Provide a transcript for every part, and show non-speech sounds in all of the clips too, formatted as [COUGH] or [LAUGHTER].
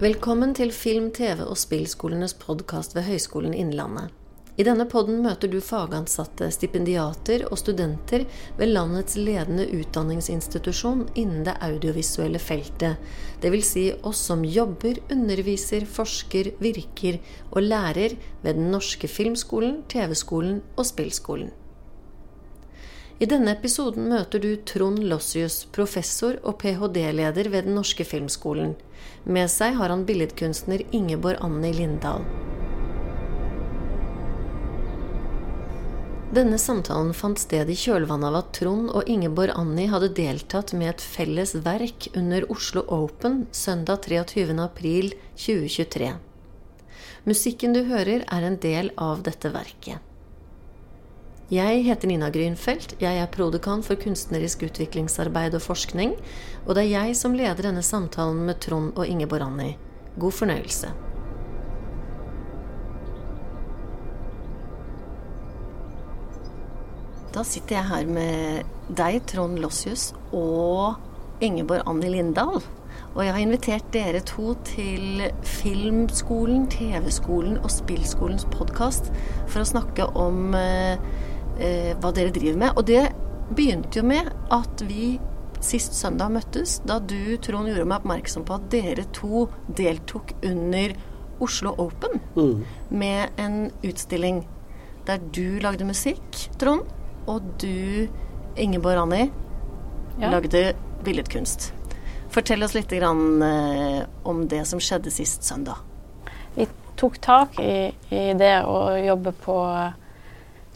Velkommen til Film-, TV- og spillskolenes podkast ved Høgskolen Innlandet. I denne podden møter du fagansatte, stipendiater og studenter ved landets ledende utdanningsinstitusjon innen det audiovisuelle feltet. Dvs. Si oss som jobber, underviser, forsker, virker og lærer ved Den norske filmskolen, TV-skolen og spillskolen. I denne episoden møter du Trond Lossius, professor og ph.d.-leder ved Den norske filmskolen. Med seg har han billedkunstner Ingeborg Anni Lindahl. Denne samtalen fant sted i kjølvannet av at Trond og Ingeborg Anni hadde deltatt med et felles verk under Oslo Open søndag 23.4.2023. Musikken du hører, er en del av dette verket. Jeg heter Nina Grünfeldt. Jeg er prodekan for kunstnerisk utviklingsarbeid og forskning. Og det er jeg som leder denne samtalen med Trond og Ingeborg Anni. God fornøyelse. Da sitter jeg her med deg, Trond Lossius, og Ingeborg Anni Lindahl. Og jeg har invitert dere to til Filmskolen, TV-skolen og Spillskolens podkast for å snakke om eh, eh, hva dere driver med. Og det begynte jo med at vi sist søndag møttes, da du, Trond, gjorde meg oppmerksom på at dere to deltok under Oslo Open mm. med en utstilling der du lagde musikk, Trond og du, Ingeborg Anni, ja. lagde billedkunst. Fortell oss litt grann, eh, om det som skjedde sist søndag. Vi tok tak i, i det å jobbe på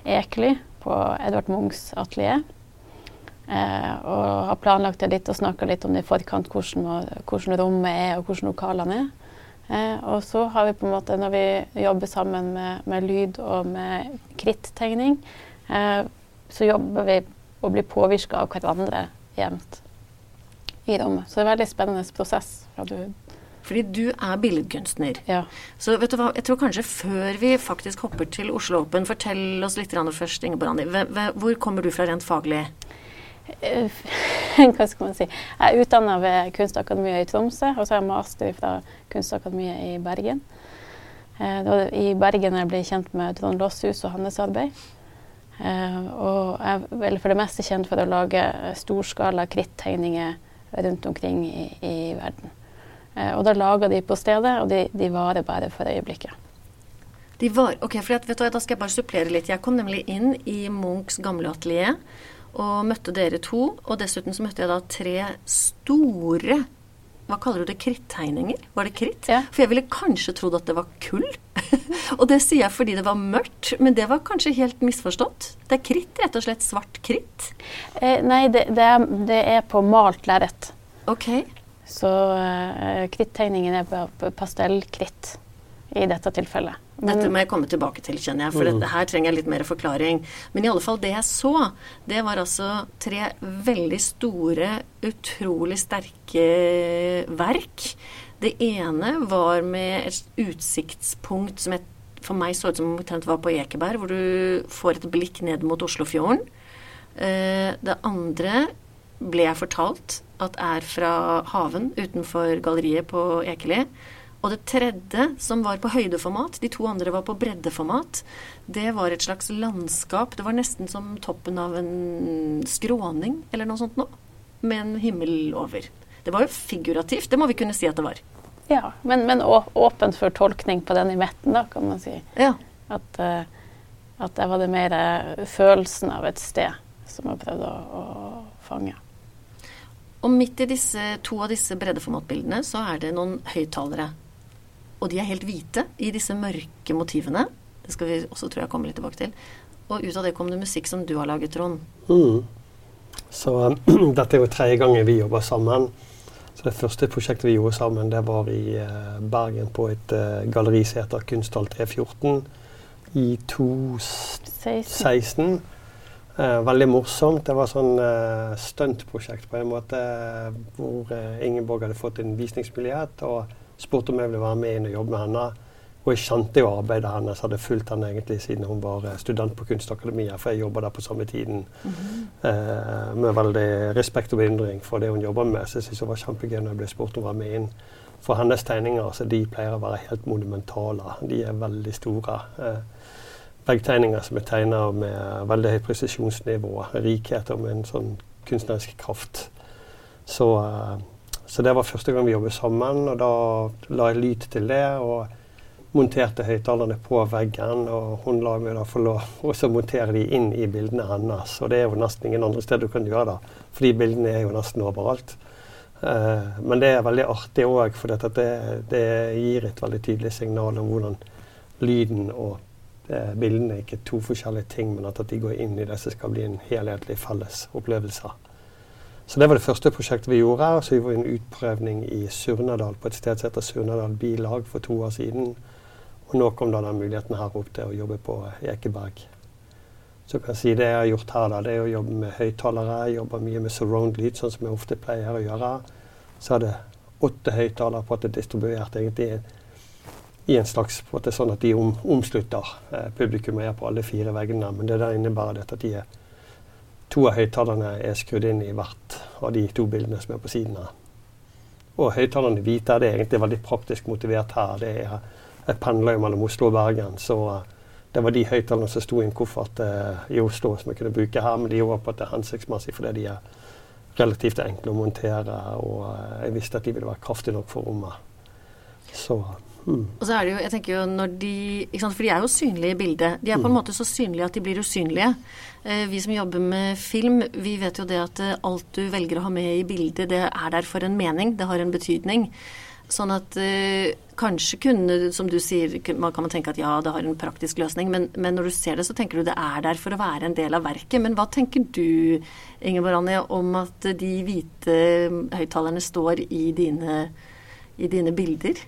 Ekely, på Edvard Munchs atelier. Eh, og har planlagt det litt og snakka litt om det i forkant, hvordan, hvordan, rommet er og hvordan lokalene er. Eh, og så har vi på en måte, når vi jobber sammen med, med lyd og med krittegning, eh, så jobber vi og blir påvirka av hverandre jevnt i rommet. Så det er en veldig spennende prosess. Fordi du er billedkunstner. Ja. Så vet du hva, jeg tror kanskje før vi faktisk hopper til Oslo Open, fortell oss litt først, Ingeborg Anni. Hvor kommer du fra rent faglig? Eh, [LAUGHS] hva skal man si. Jeg er utdanna ved Kunstakademiet i Tromsø, og så har jeg master fra Kunstakademiet i Bergen. Eh, I Bergen jeg ble kjent med Trond Losshus og hans arbeid. Uh, og jeg er vel for det meste kjent for å lage storskala krittegninger rundt omkring i, i verden. Uh, og da lager de på stedet, og de, de varer bare for øyeblikket. De var, ok, for vet du, Da skal jeg bare supplere litt. Jeg kom nemlig inn i Munchs gamle atelier og møtte dere to. Og dessuten så møtte jeg da tre store hva kaller du det, krittegninger? Var det kritt? Ja. For jeg ville kanskje trodd at det var kull. [LAUGHS] og det sier jeg fordi det var mørkt, men det var kanskje helt misforstått. Det er kritt, rett og slett svart kritt? Eh, nei, det, det, er, det, er, på malt lerret. Ok. Så kritttegningen krittegningen er pastellkritt i dette tilfellet. Men, Dette må jeg komme tilbake til, kjenner jeg, for mm. her trenger jeg litt mer forklaring. Men i alle fall, det jeg så, det var altså tre veldig store, utrolig sterke verk. Det ene var med et utsiktspunkt som jeg, for meg så ut som omtrent var på Ekeberg, hvor du får et blikk ned mot Oslofjorden. Eh, det andre ble jeg fortalt at er fra haven utenfor galleriet på Ekeli. Og det tredje, som var på høydeformat, de to andre var på breddeformat, det var et slags landskap. Det var nesten som toppen av en skråning eller noe sånt noe. Med en himmel over. Det var jo figurativt, det må vi kunne si at det var. Ja, men, men åpent for tolkning på den i midten, da, kan man si. Ja. At, uh, at der var det mer eh, følelsen av et sted som jeg prøvde å, å fange. Og midt i disse, to av disse breddeformatbildene så er det noen høyttalere og de er helt hvite i disse mørke motivene. Det skal vi også tror jeg komme litt tilbake til. Og ut av det kom det musikk som du har laget, Trond. Mm. Så [CLEARS THROAT] dette er jo tredje gangen vi jobber sammen. Så Det første prosjektet vi gjorde sammen, det var i uh, Bergen på et uh, galleri som heter Kunsthall 314 i 2016. Uh, veldig morsomt. Det var sånn eh, stuntprosjekt på en måte hvor Ingeborg hadde fått en visningsmulighet. og spurte om jeg ville være med inn og jobbe med henne. Og jeg kjente jo arbeidet hennes, hadde fulgt henne egentlig siden hun var eh, student på Kunstakademiet, for jeg jobba der på samme tiden. Mm -hmm. eh, med veldig respekt og beundring for det hun jobber med. Så jeg syntes det var kjempegøy når jeg ble spurt om å være med inn. for hennes tegninger. Så de pleier å være helt monumentale. De er veldig store. Veggtegninger som er tegna med veldig høyt presisjonsnivå, rikhet og med en sånn kunstnerisk kraft. Så, eh, så, det var første gang vi jobbet sammen, og da la jeg lyd til det. og monterte høyttalerne på veggen, og hun la meg da få lov å montere de inn i bildene hennes. Og det er jo nesten ingen andre steder du kan gjøre det, for de bildene er jo nesten overalt. Uh, men det er veldig artig òg, for det, det, gir et veldig tydelig signal om hvordan lyden og bildene ikke er to forskjellige ting, men at, de går inn i det som skal bli en helhetlig felles opplevelse. Så det var det første prosjektet vi gjorde. Så vi var en utprøvning i Surnadal, på et sted som heter Surnadal bilag, for to år siden. Og nå kom da den muligheten her opp til å jobbe på Ekeberg. Så kan jeg si Det jeg har gjort her, da, det er å jobbe med høyttalere. Jobbe mye med surround-lyd, sånn som jeg ofte pleier å gjøre. Så er det åtte høyttalere på at det er distribuert egentlig i en slags på at sånn at de om, omslutter eh, publikum er på alle fire veggene. Men det der innebærer dette at de er, to av høyttalerne er skrudd inn i hvert av de to bildene som er på siden her. Og høyttalerne hvite er egentlig veldig praktisk motivert her. Det er jeg pendler jo mellom Oslo og Bergen, så det var de høyttalerne som sto i en koffert uh, i Oslo som jeg kunne bruke her. Men de var på at det er hensiktsmessig fordi de er relativt enkle å montere, og uh, jeg visste at de ville være kraftige nok for rommet. Så Mm. Og så er det jo, jeg tenker jo når de, For de er jo synlige i bildet. De er på en måte så synlige at de blir usynlige. Eh, vi som jobber med film, vi vet jo det at alt du velger å ha med i bildet, det er der for en mening. Det har en betydning. Sånn at eh, kanskje kunne, som du sier, man kan man tenke at ja, det har en praktisk løsning, men, men, når du ser det, så tenker du det er der for å være en del av verket. Men hva tenker du, Ingeborg Anja, om at de hvite høyttalerne står i dine, i dine bilder?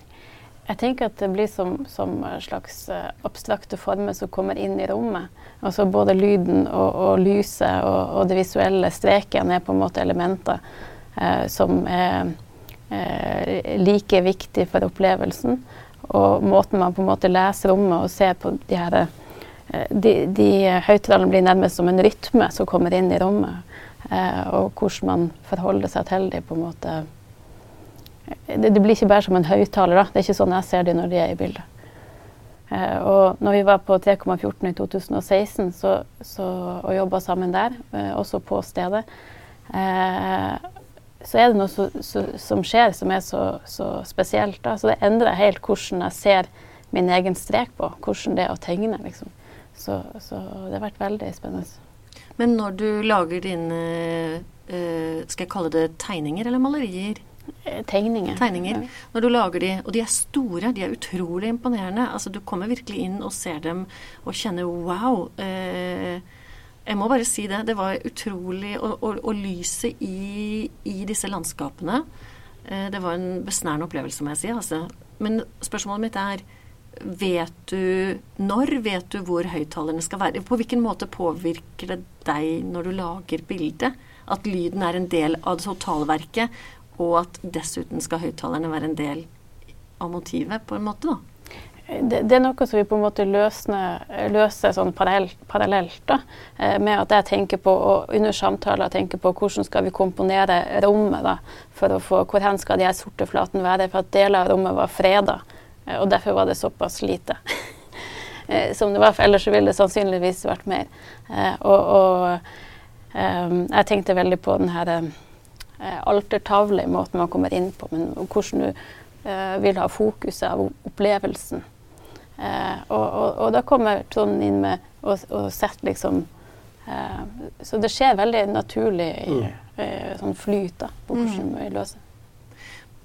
Jeg tenker at det blir som, som slags eh, abstrakte former som kommer inn i rommet. Altså både lyden og, og lyset og, og det visuelle streken er på en måte elementer eh, som er eh, like viktig for opplevelsen. Og måten man på en måte leser rommet og ser på de her eh, De, de høyttalerne blir nærmest som en rytme som kommer inn i rommet. Eh, og hvordan man forholder seg til dem på en måte det, det, blir ikke bare som en høyttaler. Det er ikke sånn jeg ser dem når de er i bildet. Eh, og når vi var på 3,14 i 2016 så, så, og jobba sammen der, eh, også på stedet, eh, så er det noe så, så, som skjer som er så, så spesielt. Da. Så det endrer helt hvordan jeg ser min egen strek på. Hvordan det er å tegne, liksom. Så, så, det har vært veldig spennende. Men når du lager dine uh, Skal jeg kalle det tegninger eller malerier? Eh, tegninger. Tegninger. Når du lager de, og de er store, de er utrolig imponerende. Altså Du kommer virkelig inn og ser dem og kjenner wow. Eh, jeg må bare si det. Det var utrolig Og, og, og lyset i, i, disse landskapene eh, Det var en besnærende opplevelse, må jeg si. Altså. Men spørsmålet mitt er Vet du Når vet du hvor høyttalerne skal være? På hvilken måte påvirker det deg når du lager bildet? At lyden er en del av det totalverket, og at dessuten skal høyttalerne være en del av motivet, på en måte, da? det, det, er noe som vi på en måte løsner, løser sånn parallelt, da, eh, med at jeg tenker på, og under samtaler tenker på hvordan skal vi komponere rommet da, for å få, hvor hen skal de her sorte flatene være, for at deler av rommet var freda. Eh, og derfor var det såpass lite [LAUGHS] eh, som det var, for ellers ville det sannsynligvis vært mer. Og, og jeg tenkte veldig på den her altertavle, måten man kommer inn på, men hvordan du vil ha fokuset av opplevelsen. Eh, og, og, og, da kommer Trond inn med og, og setter liksom eh, Så det skjer veldig naturlig i, mm. eh, sånn flyt da, på hvordan mm. vi løser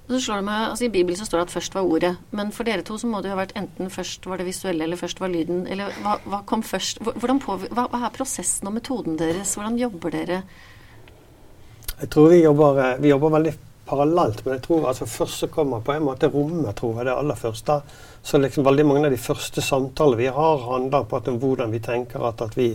så slår det meg, altså I Bibelen så står det at først var ordet. Men for dere to så må det jo ha vært enten først var det visuelle, eller først var lyden. Eller hva, hva kom først? Hvordan på, hva, hva, er prosessen og metoden deres? Hvordan jobber dere? Jeg tror vi jobber, eh, vi jobber veldig parallelt, men jeg tror altså først så kommer på en måte rommet, tror jeg, det aller første. Så liksom veldig mange av de første samtalene vi har, handler på at om hvordan vi tenker at, at vi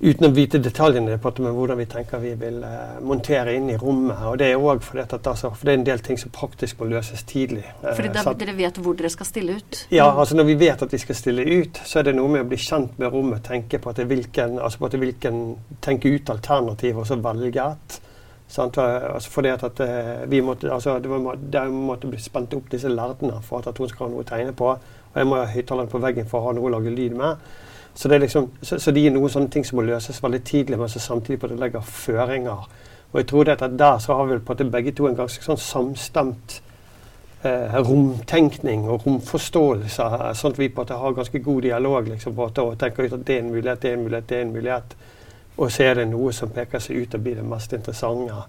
Uten å vite detaljene på men hvordan vi tenker vi vil eh, montere inn i rommet. Og det er òg fordi at, altså, for det er en del ting som praktisk må løses tidlig. Eh, fordi da, dere vet hvor dere skal stille ut? Ja, altså når vi vet at vi skal stille ut, så er det noe med å bli kjent med rommet, tenke på at det hvilken, altså på at det hvilken, tenke ut alternativ og så velge et Sant? Altså fordi at, at eh, vi måtte, altså, det, var, der måtte bli spent opp disse lerdene for at, at hun skal ha noe å tegne på. Og jeg må ha høyttaleren på veggen for å ha noe å lage lyd med. Så det er liksom, så, så de er noen sånne ting som må løses veldig tidlig, men så samtidig på det legger føringer. Og jeg tror at der så har vi på at begge to en ganske sånn samstemt eh, romtenkning og romforståelse. Sånn at vi på at har ganske god dialog liksom, på at, og tenker ut at det er en mulighet, det er en mulighet, det er en mulighet. Og så er det noe som peker seg ut og blir det mest interessante.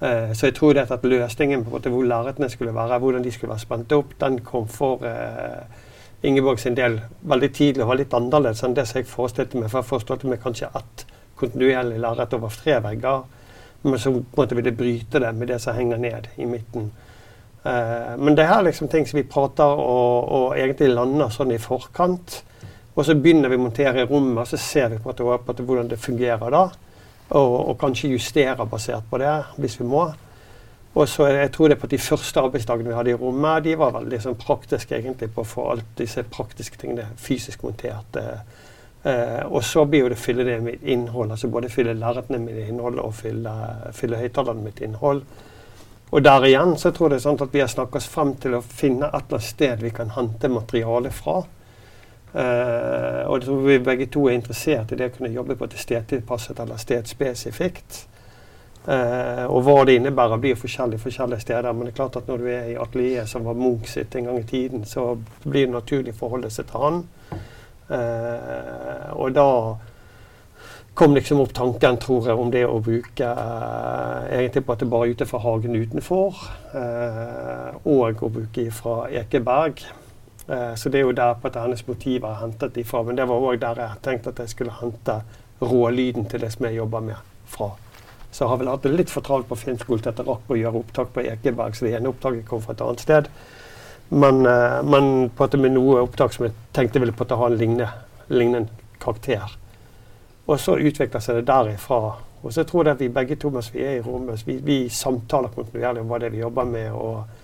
Eh, så jeg tror det at løsningen på hvor lerretene skulle være, hvordan de skulle være spent opp, den kom for eh, Ingeborg sin del veldig tidlig og var litt annerledes enn det som jeg forestilte meg. For jeg forestilte meg kanskje ett kontinuerlig lerret over tre vegger. Men så måtte vi bryte det med det som henger ned i midten. Uh, men det er liksom ting som vi prater og, og egentlig lander sånn i forkant. Og så begynner vi å montere i rommet, og så ser vi på, på at hvordan det fungerer da. Og, og, kanskje justere basert på det, hvis vi må. Og så jeg tror det på De første arbeidsdagene vi hadde i rommet, de var veldig sånn praktiske egentlig på å få alt disse praktiske tingene fysisk montert. Eh, og så blir jo det fylle det med innhold. altså Både fylle lerretene med innhold og fylle, fylle høyttalerne med innhold. Og der igjen så tror jeg det er sånn at vi har snakket oss frem til å finne et eller annet sted vi kan hente materiale fra. Eh, og jeg tror vi begge to er interessert i det å kunne jobbe på et stedtilpasset eller stedspesifikt. Uh, og hva det innebærer, blir forskjellig forskjellige steder. Men det er klart at når du er i atelieret som var Munch sitt en gang i tiden, så blir det naturlig å forholde seg til han. Eh, og da kom liksom opp tanken, tror jeg, om det å bruke egentlig på at det bare er ute fra hagen utenfor, og å bruke fra Ekeberg. Eh, så det er jo der på at hennes motiv er hentet ifra. Men det var òg der jeg tenkte at jeg skulle hente rålyden til det som jeg jobber med, fra. Så har vel hatt det litt for travelt på filmskolen til at jeg rakk å gjøre opptak på Ekeberg, så det ene opptaket kom fra et annet sted. Men, uh, men på at med noe opptak som jeg tenkte ville på at ha en lignende, lignende karakter. Og så utvikler seg det derifra. Og så tror jeg at vi begge to mens vi er i rommet, vi, vi samtaler kontinuerlig om hva det er vi jobber med. og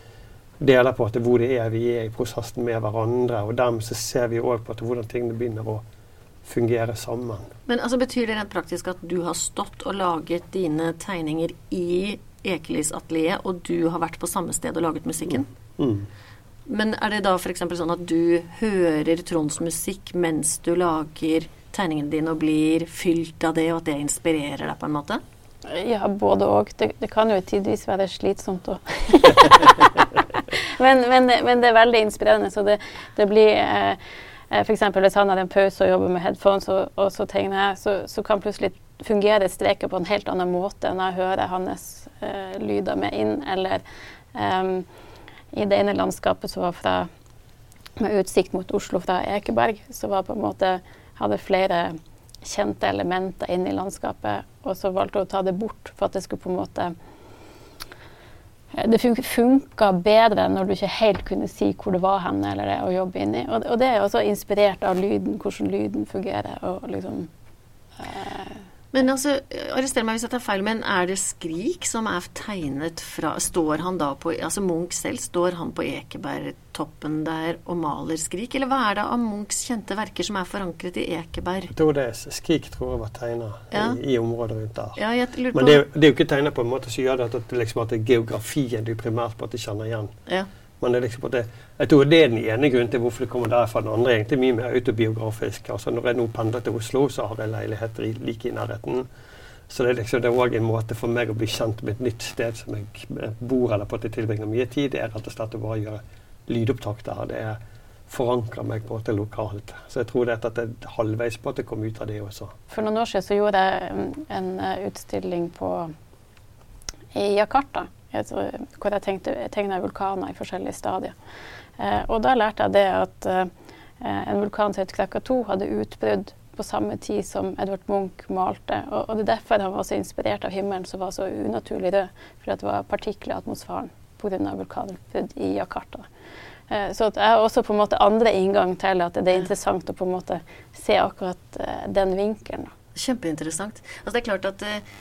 deler på at hvor det er vi er i prosessen med hverandre. Og dermed så ser vi òg på at hvordan tingene begynner å fungere sammen. Men altså, Betyr det rent praktisk at du har stått og laget dine tegninger i Ekelis atelier, og du har vært på samme sted og laget musikken? Mm. Mm. Men er det da f.eks. sånn at du hører Tronds musikk mens du lager tegningene dine og blir fylt av det, og at det inspirerer deg på en måte? Ja, både òg. Det, det, kan jo tidvis være slitsomt òg. [LAUGHS] [LAUGHS] men, men, men, det er veldig inspirerende. Så det, det blir eh, eh F.eks. hvis han har en pause og jobber med headphones, og, og så tegner jeg, så, så, kan plutselig fungere streker på en helt annen måte når jeg hører hans eh, lyder med inn, eller um, i det ene landskapet som var fra, med utsikt mot Oslo fra Ekeberg, så var på en måte hadde flere kjente elementer inne i landskapet, og så valgte hun å ta det bort for at det skulle på en måte det funka bedre når du ikke helt kunne si hvor det var hen, eller det å jobbe inni. Og, og det er også inspirert av lyden, hvordan lyden fungerer. og liksom... Eh, men altså, arrester meg hvis jeg tar feil, men er det Skrik som er tegnet fra Står han da på Altså Munch selv, står han på Ekebergtoppen der og maler Skrik? Eller hva er det av Munchs kjente verker som er forankret i Ekeberg? Jeg tror det er Skrik tror jeg var tegna ja. i, i, området rundt der. Ja, men det, det, er jo ikke tegna på en måte som gjør det at, det, liksom, at det er geografien du primært på du kjenner igjen. Ja. Men det er liksom det, jeg tror det er den ene grunnen til hvorfor det kommer derfra. Den andre er egentlig mye mer autobiografisk. Altså Når jeg nå pendler til Oslo, så har jeg leiligheter like i nærheten. Så det er liksom, det er òg en måte for meg å bli kjent med et nytt sted som jeg bor eller på at jeg tilbringer mye tid. Det er rett og slett å bare gjøre lydopptak der. Det er forankrer meg på det lokalt. Så jeg tror det at jeg er halvveis på at jeg kom ut av det også. For noen år siden så gjorde jeg en eh, utstilling på i Jakarta hvor jeg tegna vulkaner i forskjellige stadier. Eh, og da lærte jeg det at eh, en vulkan som het Krakatoa, hadde utbrudd på samme tid som Edvard Munch malte. Og, og, det er derfor han var så inspirert av himmelen som var så unaturlig rød. For det var partikler i atmosfæren pga. vulkanutbrudd i Jakarta. Eh, så jeg har også på en måte andre inngang til at det er interessant å på en måte se akkurat eh, den vinkelen. Kjempeinteressant. Altså det er klart at eh,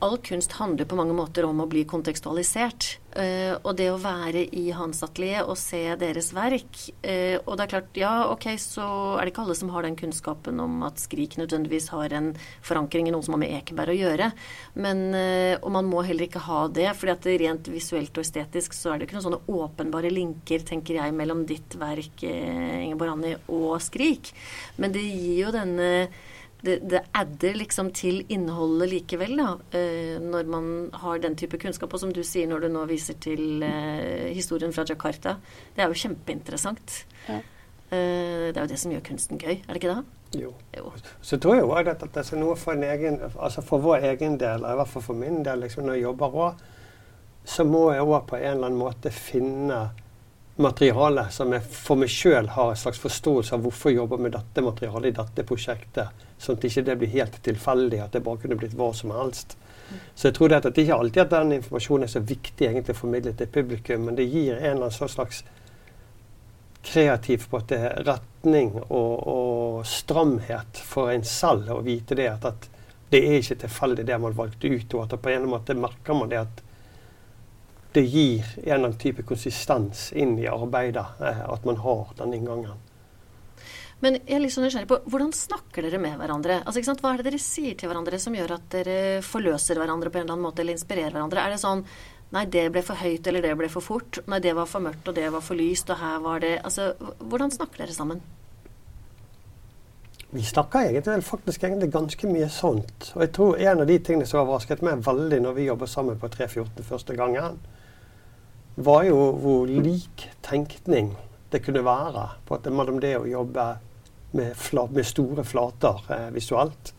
all kunst handler på mange måter om å bli kontekstualisert. Uh, og det å være i hans atelier og se deres verk uh, Og det er klart, ja, ok, så er det ikke alle som har den kunnskapen om at Skrik nødvendigvis har en forankring i noe som har med Ekeberg å gjøre. Men, uh, og man må heller ikke ha det, det rent visuelt og estetisk så er det ikke noen sånne åpenbare linker, tenker jeg, mellom ditt verk, Ingeborg Anni, og Skrik. Men det gir jo denne det, det adder liksom til innholdet likevel, da, eh, når man har den type kunnskap. Og som du sier når du nå viser til eh, historien fra Jakarta. Det er jo kjempeinteressant. Ja. Eh, det er jo det som gjør kunsten gøy, er det ikke det? Jo. jo. Så tror jeg òg at, at det er noe for, egen, altså for vår egen del, i hvert fall for min del, liksom, når jeg jobber òg, så må jeg òg på en eller annen måte finne materiale som jeg for meg sjøl har en slags forståelse av hvorfor jeg jobber med dette materialet i dette prosjektet. Sånn at det ikke blir helt tilfeldig, at det bare kunne blitt hva som helst. Så jeg tror det er ikke alltid at den informasjonen er så viktig egentlig å formidle til publikum, men det gir en eller annen slags kreativ på at det er retning og, og, stramhet for en selv å vite det at, at det er ikke tilfeldig det man valgte ut, og at på en måte merker man det at det gir en eller annen type konsistens inn i arbeidet, eh, at man har den inngangen. Men jeg er litt så nysgjerrig på, hvordan snakker dere med hverandre? Altså, Hva er det dere sier til hverandre som gjør at dere forløser hverandre på en eller annen måte, eller inspirerer hverandre? Er det sånn Nei, det ble for høyt, eller det ble for fort. Nei, det var for mørkt, og det var for lyst, og her var det Altså, hvordan snakker dere sammen? Vi snakker egentlig, faktisk egentlig ganske mye sånt. Og jeg tror en av de tingene som overrasket meg veldig når vi jobber sammen på 314 første gangen, var jo hvor lik tenkning det kunne være på at mellom det å jobbe med, flat, med store flater eh, visuelt,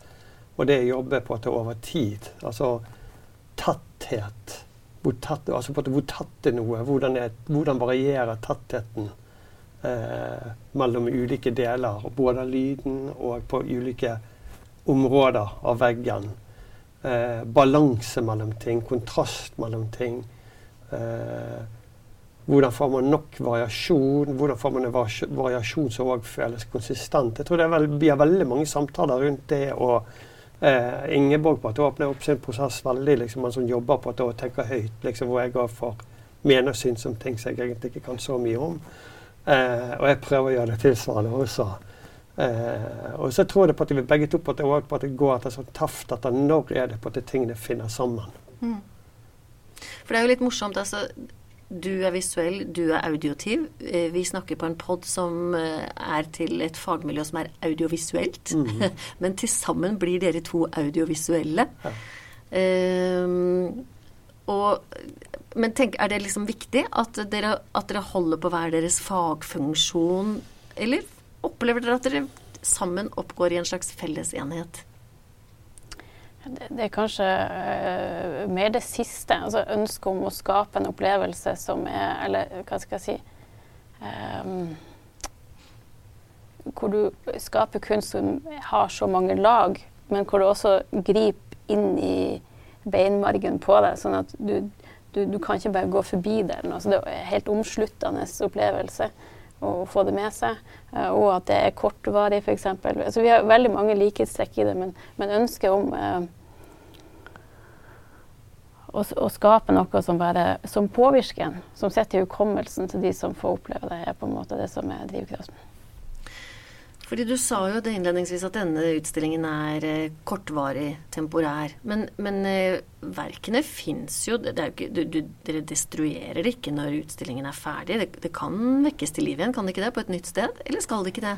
og det jeg jobber på at det over tid. Altså tetthet. Hvor tett, altså på at hvor tett er noe. Hvordan, er, hvordan varierer tettheten eh, mellom ulike deler, både av lyden og på ulike områder av veggen. Eh, balanse mellom ting, kontrast mellom ting. Eh, hvordan får man nok variasjon? Hvordan får man en variasjon som òg føles konsistent? Jeg tror det Vi har veldig mange samtaler rundt det. og eh, Ingeborg på at hun åpner opp sin prosess veldig. liksom Man som jobber på at hun tenker høyt. liksom Hvor jeg får mene og synes om ting som jeg egentlig ikke kan så mye om. Eh, og jeg prøver å gjøre det tilsvarende også. Eh, og så tror jeg på at vi begge to på at det, på at det går etter sånn taft etter når er det på at tingene finner sammen. Mm. For det er jo litt morsomt. altså du er visuell, du er audiotiv. Eh, vi snakker på en pod som eh, er til et fagmiljø som er audiovisuelt. Mm. [LAUGHS] Men til sammen blir dere to audiovisuelle. Ja. Um, og, men tenk, er det liksom viktig at dere, at dere holder på hver deres fagfunksjon, eller opplever dere at dere sammen oppgår i en slags felles enhet? Det, er kanskje uh, mer det siste. Altså ønsket om å skape en opplevelse som er Eller hva skal jeg si um, Hvor du skaper kunst som har så mange lag, men hvor du også griper inn i beinmargen på deg, sånn at du, du, du kan ikke bare gå forbi det. Altså, det er en helt omsluttende opplevelse å få det med seg. Uh, og at det er kortvarig, f.eks. Altså, vi har veldig mange likhetstrekk i det, men, men ønsket om uh, å, å, skape noe som, bare, som påvirker som sitter i hukommelsen til de som får oppleve det, er på en måte det som er drivkraften. Fordi Du sa jo det innledningsvis at denne utstillingen er eh, kortvarig, temporær. Men, men eh, verkene fins jo. ikke, du, du, dere destruerer det ikke når utstillingen er ferdig. Det, det, kan vekkes til liv igjen, kan det ikke det? På et nytt sted? Eller skal det ikke det?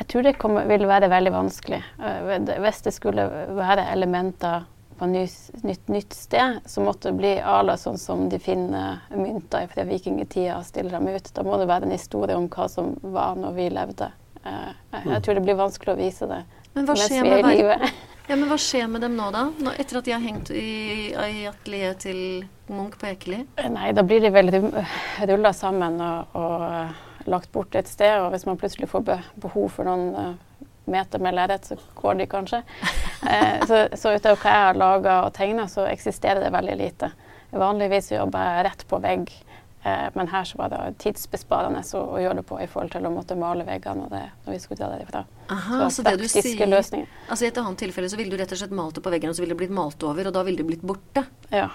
Jeg tror det kommer, vil være veldig vanskelig. Uh, hvis det skulle være elementer på et nytt, nytt, sted, så måtte det bli ala la sånn som de finner mynter fra vikingtida og stiller dem ut. Da må det være en historie om hva som var når vi levde. Eh, jeg mm. tror det blir vanskelig å vise det men mens vi er i live. [LAUGHS] Ja, men hva skjer med dem nå, da? Nå, etter at de har hengt i, i atelieret til Munch på Ekeli? Eh, nei, da blir de vel rulla sammen og, og, eh, lagt bort et sted. Og hvis man plutselig får behov for noen meter med lerret, så går de kanskje. [LAUGHS] Eh, så, så utover hva jeg har laga og tegna, så eksisterer det veldig lite. Vanligvis jobber jeg rett på vegg Eh, men her så var det tidsbesparende å, gjøre det på i forhold til å måtte male veggene. og det, når vi skulle ta det fra. Aha, så, så det du sier, løsninger. Altså I et annet tilfelle så ville du rett og slett malt det på veggen, og så ville det blitt malt over, og da ville det blitt borte. Ja.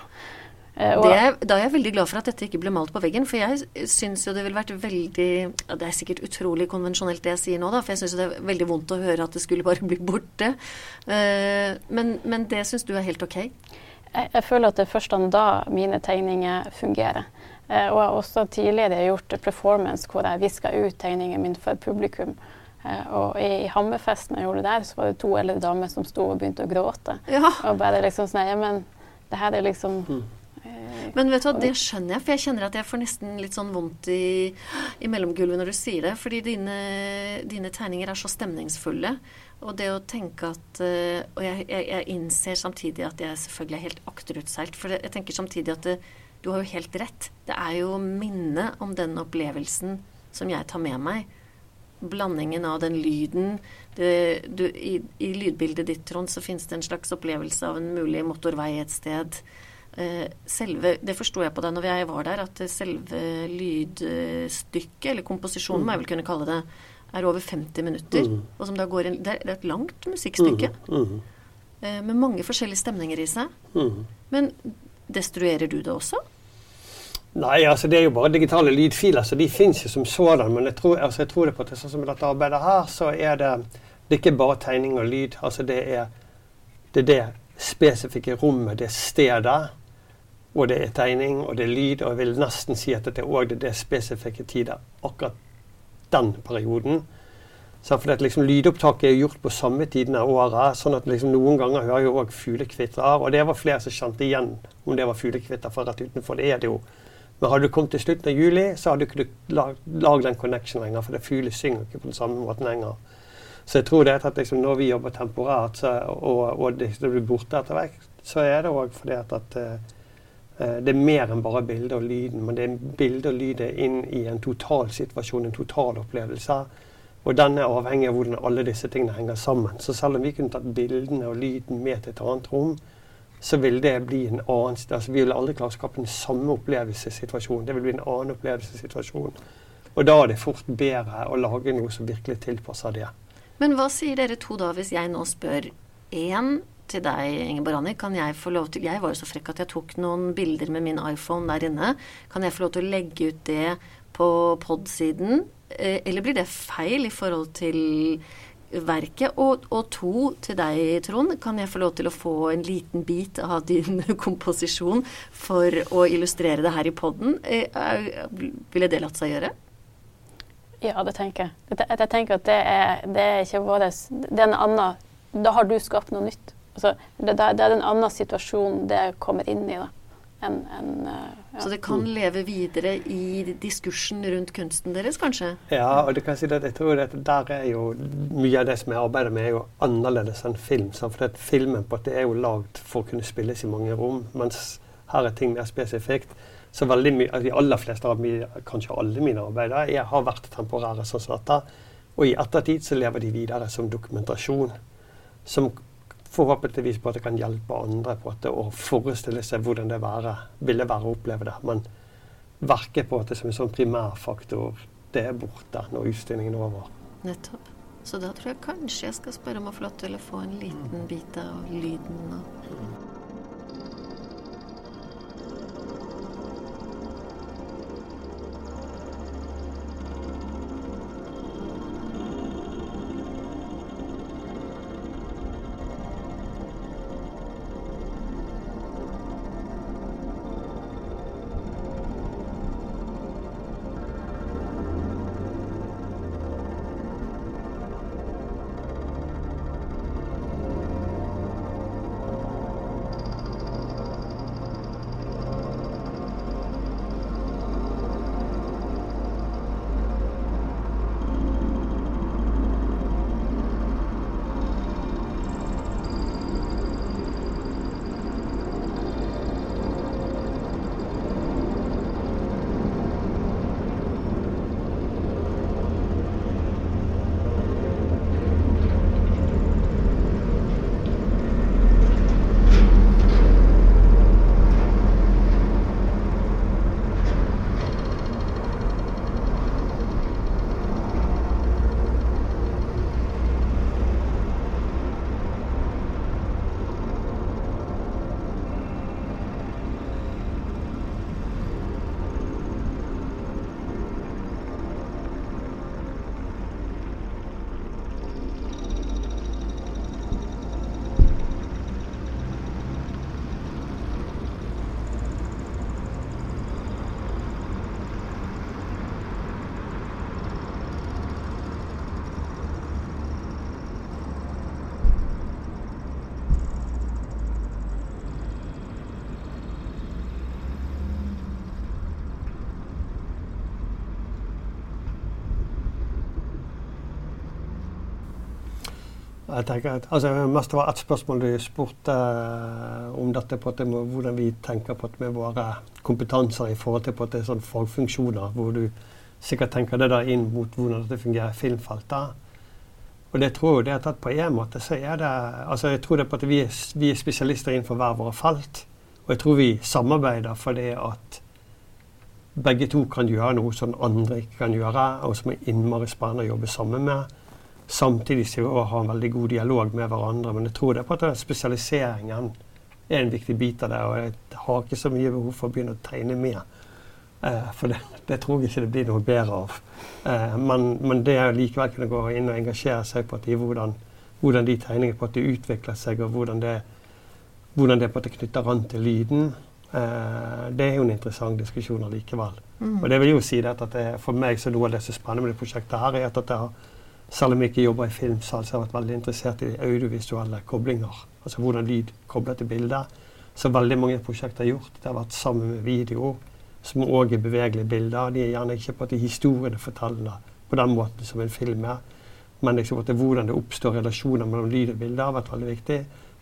Eh, det, da er jeg veldig glad for at dette ikke ble malt på veggen. For jeg syns jo det ville vært veldig ja, Det er sikkert utrolig konvensjonelt det jeg sier nå, da. For jeg syns det er veldig vondt å høre at det skulle bare bli borte. Uh, men, men, det syns du er helt ok? Jeg, jeg, føler at det er først da mine tegninger fungerer. Uh, og jeg har også tidligere gjort performance hvor jeg viska ut tegningen min for publikum. Uh, og i Hammerfesten jeg gjorde det der, så var det to eldre damer som sto og begynte å gråte. Ja. Og bare liksom sånn Ja, men det her er liksom mm. Men vet du hva, det skjønner jeg, for jeg kjenner at jeg får nesten litt sånn vondt i, i mellomgulvet når du sier det. Fordi dine, dine, tegninger er så stemningsfulle. Og det å tenke at Og jeg, jeg, jeg, innser samtidig at jeg selvfølgelig er helt akterutseilt. For jeg tenker samtidig at det, du har jo helt rett. Det er jo minnet om den opplevelsen som jeg tar med meg. Blandingen av den lyden det, du, i, I lydbildet ditt, Trond, så finnes det en slags opplevelse av en mulig motorvei et sted. Eh, selve Det forsto jeg på deg når jeg var der, at selve lydstykket, eller komposisjonen, må jeg vel kunne kalle det, er over 50 minutter. Mm. Og som da går inn, det, er, et langt musikkstykke. Mm. Mm. Eh, med mange forskjellige stemninger i seg. Mm. Men destruerer du det også? Nei, altså det er jo bare digitale lydfiler, så de fins jo som sådan. Men jeg tror, altså jeg tror det på at det, sånn som dette arbeidet her, så er det, det er ikke bare tegning og lyd. Altså det er det, er det spesifikke rommet, det stedet, og det er tegning, og det er lyd, og jeg vil nesten si at det er òg det, det spesifikke tider. Akkurat den perioden. For det, liksom, Lydopptaket er gjort på samme tiden av året. sånn at liksom, Noen ganger hører jeg òg fuglekvitrer. Og det var flere som kjente igjen om det var fuglekvitter fra rett utenfor. Det er det jo. Men hadde du kommet til slutten av juli, så hadde du ikke lagd den connection lenger. For fugler synger ikke på den samme måten lenger. Så jeg tror det er at liksom, når vi jobber temporært, så, og, og det, det, blir borte etter hvert, så er det òg fordi at, at uh, det er mer enn bare bildet og lyden, men det er bildet og lydet inn i en totalsituasjon, en totalopplevelse. Og den er avhengig av hvordan alle disse tingene henger sammen. Så selv om vi kunne tatt bildene og lyden med til et annet rom, så vil det bli en annen altså Vi vil aldri klare å skape den samme opplevelsessituasjonen. Det vil bli en annen opplevelsessituasjon. Og da er det fort bedre å lage noe som virkelig tilpasser det. Men hva sier dere to da, hvis jeg nå spør én til deg, Ingeborg Anni, kan jeg få lov til Jeg var jo så frekk at jeg tok noen bilder med min iPhone der inne. Kan jeg få lov til å legge ut det på pod-siden? Eh, eller blir det feil i forhold til verket? Og, og, to til deg, Trond. Kan jeg få lov til å få en liten bit av din [LAUGHS] komposisjon for å illustrere det her i poden? Eh, ville det latt seg gjøre? Ja, det tenker jeg. Jeg, tenker at det er, det er ikke vår Det er en annen Da har du skapt noe nytt. Altså, det, det, er en annen situasjon det kommer inn i. da. enn en, ja. Så det kan leve videre i diskursen rundt kunsten deres, kanskje? Ja, og det kan si at jeg tror at der er jo mye av det som jeg arbeider med, er jo annerledes enn film. For det filmen på at det er jo lagd for å kunne spilles i mange rom, mens her er ting mer spesifikt. Så veldig mye, altså de aller fleste av mine, kanskje alle mine arbeider jeg har vært temporære sånn som dette. Og i ettertid så lever de videre som dokumentasjon. Som forhåpentligvis på at det kan hjelpe andre på at å forestille seg hvordan det være, ville være å oppleve det. Men verket på at det som en sånn primærfaktor, det er borte når utstillingen er over. Nettopp. Så da tror jeg kanskje jeg skal spørre om å få lov til å få en liten bit av lyden. Og Jeg tenker at, altså, mest var ett spørsmål du spurte uh, om dette på at det må, hvordan vi tenker på at med våre kompetanser i forhold til på at det er sånn fagfunksjoner, hvor du sikkert tenker det da inn mot hvordan dette fungerer i filmfeltet. Og det tror jeg det er tatt på en måte så er det altså jeg tror det på at vi er, vi er spesialister innenfor hver våre felt. Og jeg tror vi samarbeider fordi at begge to kan gjøre noe som andre ikke kan gjøre, og som er innmari spennende å jobbe sammen med. Samtidig som vi har en veldig god dialog med hverandre. Men jeg tror det er på at spesialiseringen er en viktig bit av det. Og jeg har ikke så mye behov for å begynne å tegne mer. Eh, for det, det, tror jeg ikke det blir noe bedre av. Eh, men, men, det å likevel kunne gå inn og engasjere seg på at hvordan, hvordan de tegningene på at det utvikler seg, og hvordan det, hvordan det på at det knytter an til lyden, eh, det er jo en interessant diskusjon allikevel. Mm. Og det vil jo si at det, for meg så noe av det som er spennende med det prosjektet her, er at det har selv om jeg ikke jobber i filmsal, så har jeg vært veldig interessert i audiovisuelle koblinger. Altså hvordan lyd kobler til bilder. Så veldig mange prosjekter har gjort. Det har vært sammen med video, som òg er bevegelige bilder. De er gjerne ikke på at de historiene fortellende på den måten som en film er. Men liksom det, hvordan det oppstår relasjoner mellom lyd og bilder, har vært veldig viktig.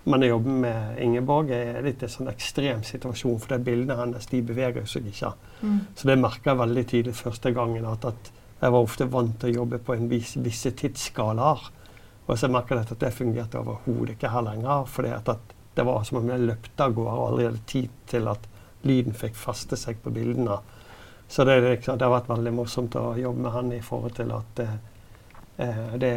Men å jobbe med Ingeborg er litt en sånn ekstrem situasjon, for det bildene hennes de beveger seg ikke. Mm. Så det merker jeg veldig tydelig første gangen. at, at jeg var ofte vant til å jobbe på en vis, visse tidsskalaer. Og så merka jeg at det fungerte overhodet ikke her lenger. For det var som om jeg løpte av gårde og aldri hadde tid til at lyden fikk faste seg på bildene. Så det, det, har vært veldig morsomt å jobbe med han i forhold til at eh, det,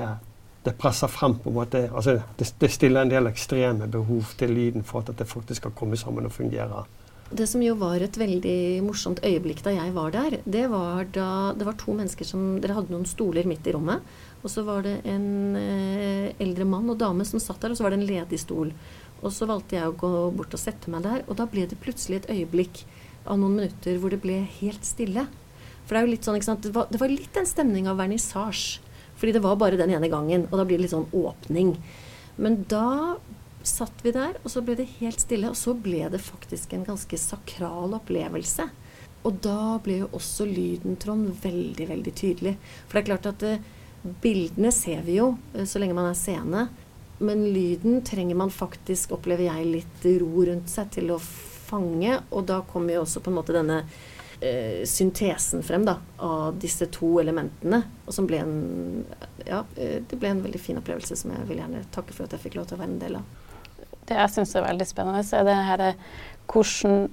det, presser frem på en måte altså det, det, stiller en del ekstreme behov til lyden for at det faktisk skal komme sammen og fungere. Det som jo var et veldig morsomt øyeblikk da jeg var der, det var da det var to mennesker som Dere hadde noen stoler midt i rommet. Og så var det en eh, eldre mann og dame som satt der, og så var det en ledig stol. Og så valgte jeg å gå bort og sette meg der, og da ble det plutselig et øyeblikk av noen minutter hvor det ble helt stille. For det er jo litt sånn, ikke sant, det var, det var litt en stemning av vernissasje. Fordi det var bare den ene gangen, og da blir det litt sånn åpning. Men da satt vi der, og så ble det helt stille. Og så ble det faktisk en ganske sakral opplevelse. Og da ble jo også lyden, Trond, veldig, veldig tydelig. For det er klart at eh, bildene ser vi jo eh, så lenge man er seende. Men lyden trenger man faktisk, opplever jeg, litt ro rundt seg til å fange. Og da kommer jo også på en måte denne eh, syntesen frem da, av disse to elementene. Og som ble en Ja, eh, det ble en veldig fin opplevelse som jeg vil gjerne takke for at jeg fikk lov til å være en del av det jeg syns er veldig spennende, er det her hvordan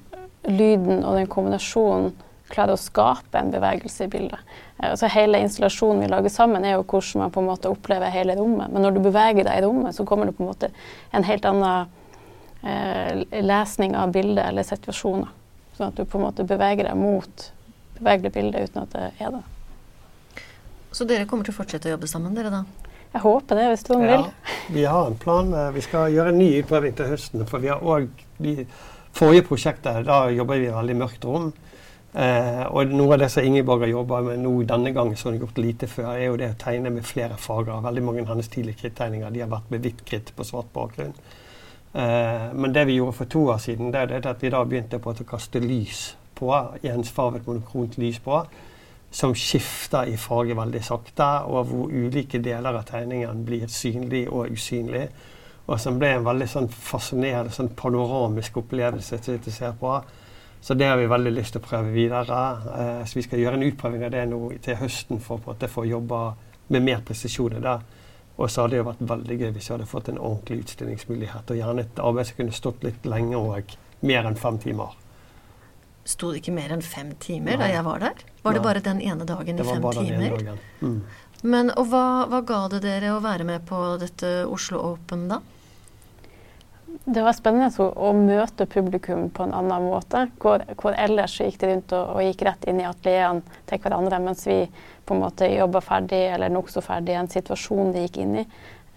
lyden og den kombinasjonen klarer å skape en bevegelse i bildet. Eh, altså hele installasjonen vi lager sammen, er jo hvordan man på en måte opplever hele rommet. Men når du beveger deg i rommet, så kommer det på en måte en helt annen eh, lesning av bildet eller situasjoner. Sånn at du på en måte beveger deg mot bevegelig bilde uten at det er det. Så dere kommer til å fortsette å jobbe sammen, dere da? Jeg håper det, hvis du vil. Ja, vi har en plan. Vi skal gjøre en ny utprøving til høsten. For vi har òg Forrige prosjektet, da jobber vi i veldig mørkt rom. Eh, og noe av det som Ingeborg har jobba med nå denne gangen, som hun har gjort lite før, er jo det å tegne med flere farger. Veldig mange av hennes tidlige krittegninger de har vært med hvitt kritt på svart bakgrunn. Eh, men det vi gjorde for to år siden, det er at vi da begynte på å kaste lys på, ensfarget monokront lys på som skifter i farge veldig sakte, og hvor ulike deler av tegningen blir synlig og usynlig. Og som ble en veldig sånn fascinerende sånn panoramisk opplevelse til å se på. Så det har vi veldig lyst til å prøve videre. Eh, så vi skal gjøre en utprøving av det nå til høsten for å få jobbe med mer presisjon. Og så hadde det vært veldig gøy hvis vi hadde fått en ordentlig utstillingsmulighet. Og gjerne et arbeid som kunne stått litt lenge og mer enn fem timer sto det ikke mer enn fem timer Nei. da jeg var der? Var Nei. det bare den ene dagen i fem timer? Mm. Men, og hva, hva, ga det dere å være med på dette Oslo Open da? Det var spennende å, å møte publikum på en annen måte. Hvor, hvor ellers gikk de rundt og, og, gikk rett inn i atelierene til hverandre, mens vi på en måte jobba ferdig eller nokså ferdig i en situasjon de gikk inn i.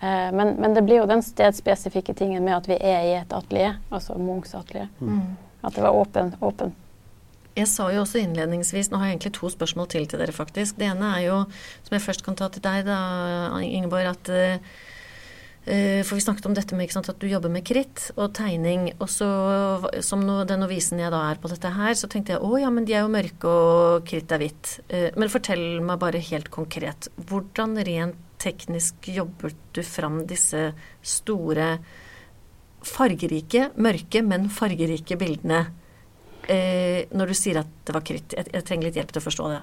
Eh, men, men, det blir jo den stedspesifikke tingen med at vi er i et atelier, altså Munchs atelier. Mm. At det var åpen, åpen jeg sa jo også innledningsvis Nå har jeg egentlig to spørsmål til til dere, faktisk. Det ene er jo, som jeg først kan ta til deg, da, Ingeborg, at uh, For vi snakket om dette med sant, at du jobber med kritt og tegning. Og så, som no, den novisen jeg da er på dette her, så tenkte jeg å ja, men de er jo mørke og kritt er hvitt. Uh, men fortell meg bare helt konkret. Hvordan rent teknisk jobbet du fram disse store, fargerike, mørke, men fargerike bildene? Eh, når du sier at det var kritt. Jeg, jeg, trenger litt hjelp til å forstå det.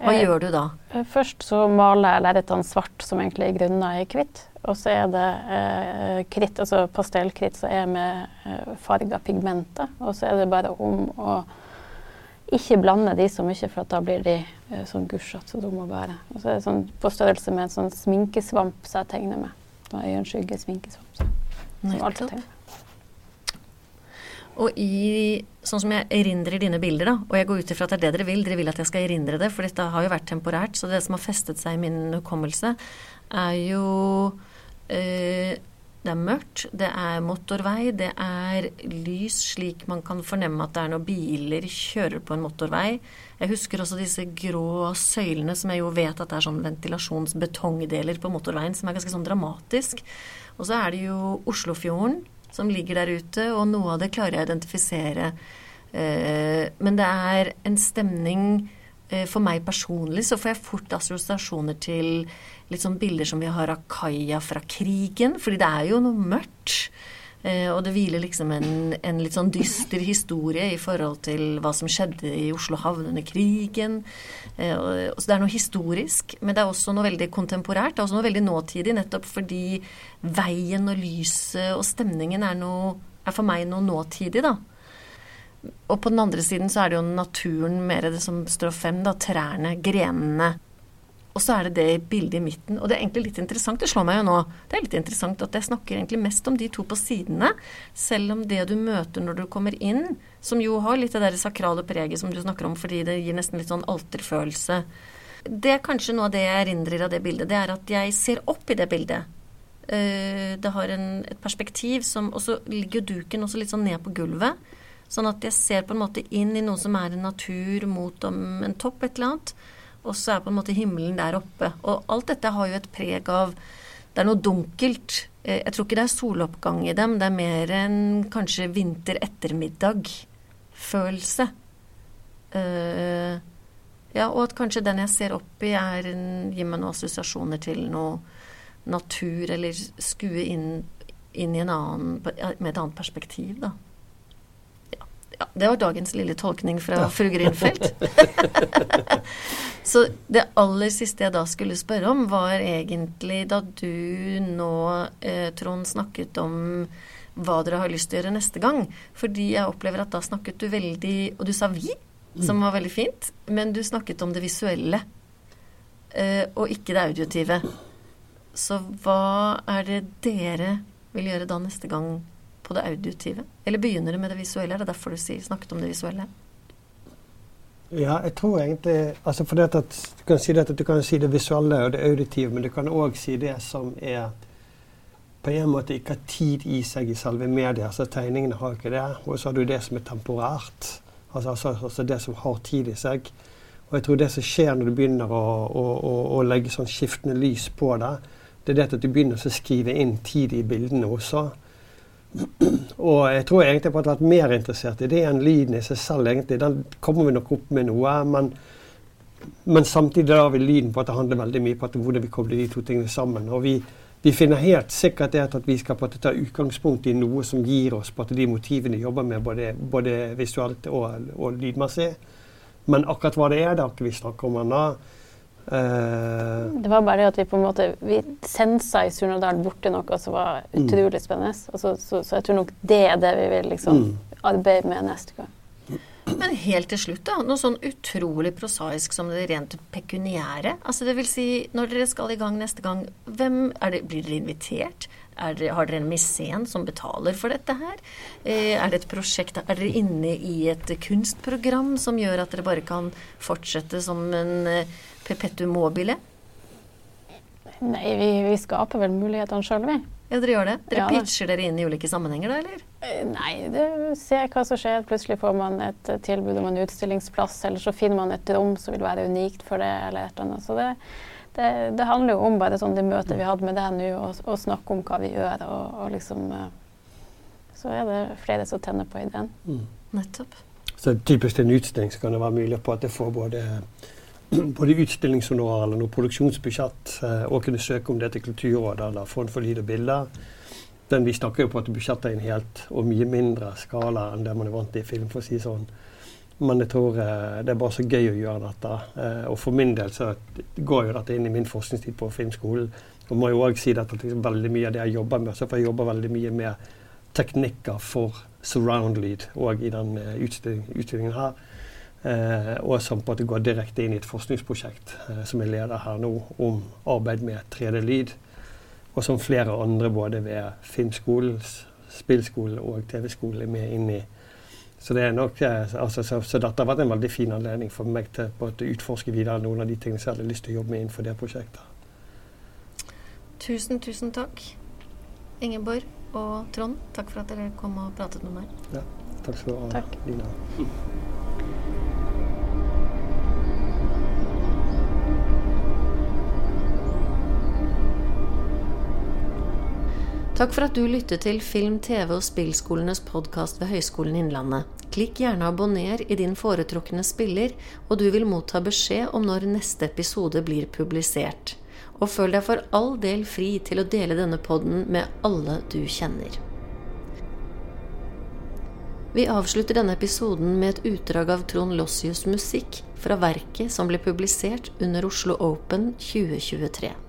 Hva eh, gjør du da? Eh, først så maler jeg lerretene svart, som egentlig i grunna i hvitt. Og så er det eh, kritt, altså pastellkritt, som er med eh, farga pigmenter. Og så er det bare om å ikke blande de så mye, for da blir de eh, sånn gusjete som dumme å være. Og så er det sånn på størrelse med en sånn sminkesvamp som jeg tegner med. Øyenskygge, sminkesvamp. Så, som alltid jeg tegner. Og i, sånn som jeg erindrer dine bilder, da, og jeg går ut ifra at det er det dere vil, dere vil at jeg skal erindre det, for dette har jo vært temporært, så det som har festet seg i min hukommelse, er jo øh, Det er mørkt, det er motorvei, det er lys slik man kan fornemme at det er når biler kjører på en motorvei. Jeg husker også disse grå søylene som jeg jo vet at det er sånn ventilasjonsbetongdeler på motorveien, som er ganske sånn dramatisk. Og så er det jo Oslofjorden som ligger der ute, og noe av det klarer jeg å identifisere. Eh, men det er en stemning eh, For meg personlig så får jeg fort assosiasjoner til litt sånn bilder som vi har av kaia fra krigen, fordi det er jo noe mørkt. Eh, og det hviler liksom en, en, litt sånn dyster historie i forhold til hva som skjedde i Oslo havn under krigen. Eh, så det er noe historisk, men det er også noe veldig kontemporært. Det er også noe veldig nåtidig, nettopp fordi veien og lyset og stemningen er, noe, er for meg noe nåtidig, da. Og på den andre siden så er det jo naturen mer det som står frem, da. Trærne, grenene. Og så er det det bildet i midten. Og det er egentlig litt interessant, det slår meg jo nå. Det er litt interessant at jeg snakker egentlig mest om de to på sidene, selv om det du møter når du kommer inn, som jo har litt det der sakrale preget som du snakker om, fordi det gir nesten litt sånn alterfølelse. Det er kanskje noe av det jeg erindrer av det bildet, det er at jeg ser opp i det bildet. Eh, det har en, et perspektiv som Og så ligger duken også litt sånn ned på gulvet. Sånn at jeg ser på en måte inn i noe som er en natur mot en topp, et eller annet. Og så er på en måte himmelen der oppe. Og alt dette har jo et preg av Det er noe dunkelt. Eh, jeg tror ikke det er soloppgang i dem. Det er mer en kanskje vinter-ettermiddag-følelse. Uh, ja, og at kanskje den jeg ser opp i, er gir meg noen assosiasjoner til noe natur, eller skue inn, inn i en annen, med et annet perspektiv, da. Ja, det var dagens lille tolkning fra ja. fru Grinfeldt. [LAUGHS] så det aller siste jeg da skulle spørre om, var egentlig da du nå, eh, Trond, snakket om hva dere har lyst til å gjøre neste gang. Fordi jeg opplever at da snakket du veldig Og du sa vi, som var veldig fint, men du snakket om det visuelle. Eh, og ikke det audiotive. Så hva er det dere vil gjøre da neste gang på det auditive? Eller begynner det med det visuelle? Er det derfor du snakket om det visuelle? Ja, jeg tror egentlig altså for at, Du kan si det, at du kan si det visuelle og det auditive, men du kan òg si det som er på en måte ikke har tid i seg i selve media. så Tegningene har ikke det. Og så har du det som er temporært. Altså, altså, altså, det som har tid i seg. Og jeg tror det som skjer når du begynner å, å, å, å legge sånn skiftende lys på det, det er det at du begynner å skrive inn tid i bildene også. Og jeg tror egentlig jeg har vært mer interessert i det enn lyden i seg selv. egentlig. Den kommer vi nok opp med noe, men, men samtidig da vil lyden på at det handler veldig mye på hvordan vi kobler de to tingene sammen. Og vi, vi finner helt sikkert det at vi skal på at ta utgangspunkt i noe som gir oss på at de motivene vi jobber med, både, både visuelt og, og lydmessig. Men akkurat hva det er, det har ikke vi snakket om ennå. Uh, det var bare det at vi på en måte Vi sensa i Surnadal borti noe som var mm. utrolig mm. spennende. Altså, så, så, jeg tror nok det er det vi vil liksom mm. arbeide med neste gang. Men helt til slutt, da. Noe sånn utrolig prosaisk som det rent pekuniære. Altså det vil si, når dere skal i gang neste gang, hvem det, blir dere invitert? Det, har dere en misén som betaler for dette her? Eh, er det et prosjekt Er dere inne i et kunstprogram som gjør at dere bare kan fortsette som en eh, perpetuum mobile? Nei, vi, vi skaper vel mulighetene sjøl, vi. Ja, dere gjør det? Dere ja, pitcher dere inn i ulike sammenhenger, da, eller? Eh, nei, det, se hva som skjer. Plutselig får man et tilbud om en utstillingsplass, eller så finner man et rom som vil være unikt for det, eller et eller annet. Så det, det, det handler jo om bare sånn det møtet vi hadde med deg nå, og, snakke om hva vi gjør, og, og liksom eh, Så er det flere som tenner på ideen. Mm. Nettopp. Så typisk til en utstilling så kan det være mulig på at det får både [CLEARS THROAT] både utstillingshonorar og produksjonsbudsjett, eh, og kunne søke om det til Kulturrådet eller Fond for lyd og bilder. Men vi snakker jo på at budsjettet er en helt og mye mindre skala enn det man er vant til i film, for å si sånn. Men jeg tror eh, det er bare så gøy å gjøre dette. Eh, og for min del så går jo dette inn i min forskningstid på filmskolen. Og må jo òg si at liksom veldig mye av det jeg jobber med, så får jeg jobbe veldig mye med teknikker for surround-lyd òg i den utstillingen her. Eh, og som på en måte går direkte inn i et forskningsprosjekt eh, som jeg leder her nå, om arbeid med 3D-lyd. Og som flere andre både ved filmskolen, spillskolen og TV-skolen er med inn i. Så, det er nok, eh, altså, så, så, dette har vært en veldig fin anledning for meg til å utforske videre noen av de tingene som jeg hadde lyst til å jobbe med innenfor det prosjektet. Tusen, tusen takk. Ingeborg og Trond, takk for at dere kom og pratet med meg. Ja, takk skal du ha. Lina. Takk for at du lyttet til Film, TV og spillskolenes podkast ved Høgskolen Innlandet. Klikk gjerne abonner i din foretrukne spiller, og du vil motta beskjed om når neste episode blir publisert. Og føl deg for all del fri til å dele denne podden med alle du kjenner. Vi avslutter denne episoden med et utdrag av Trond Lossius' musikk fra verket som ble publisert under Oslo Open 2023.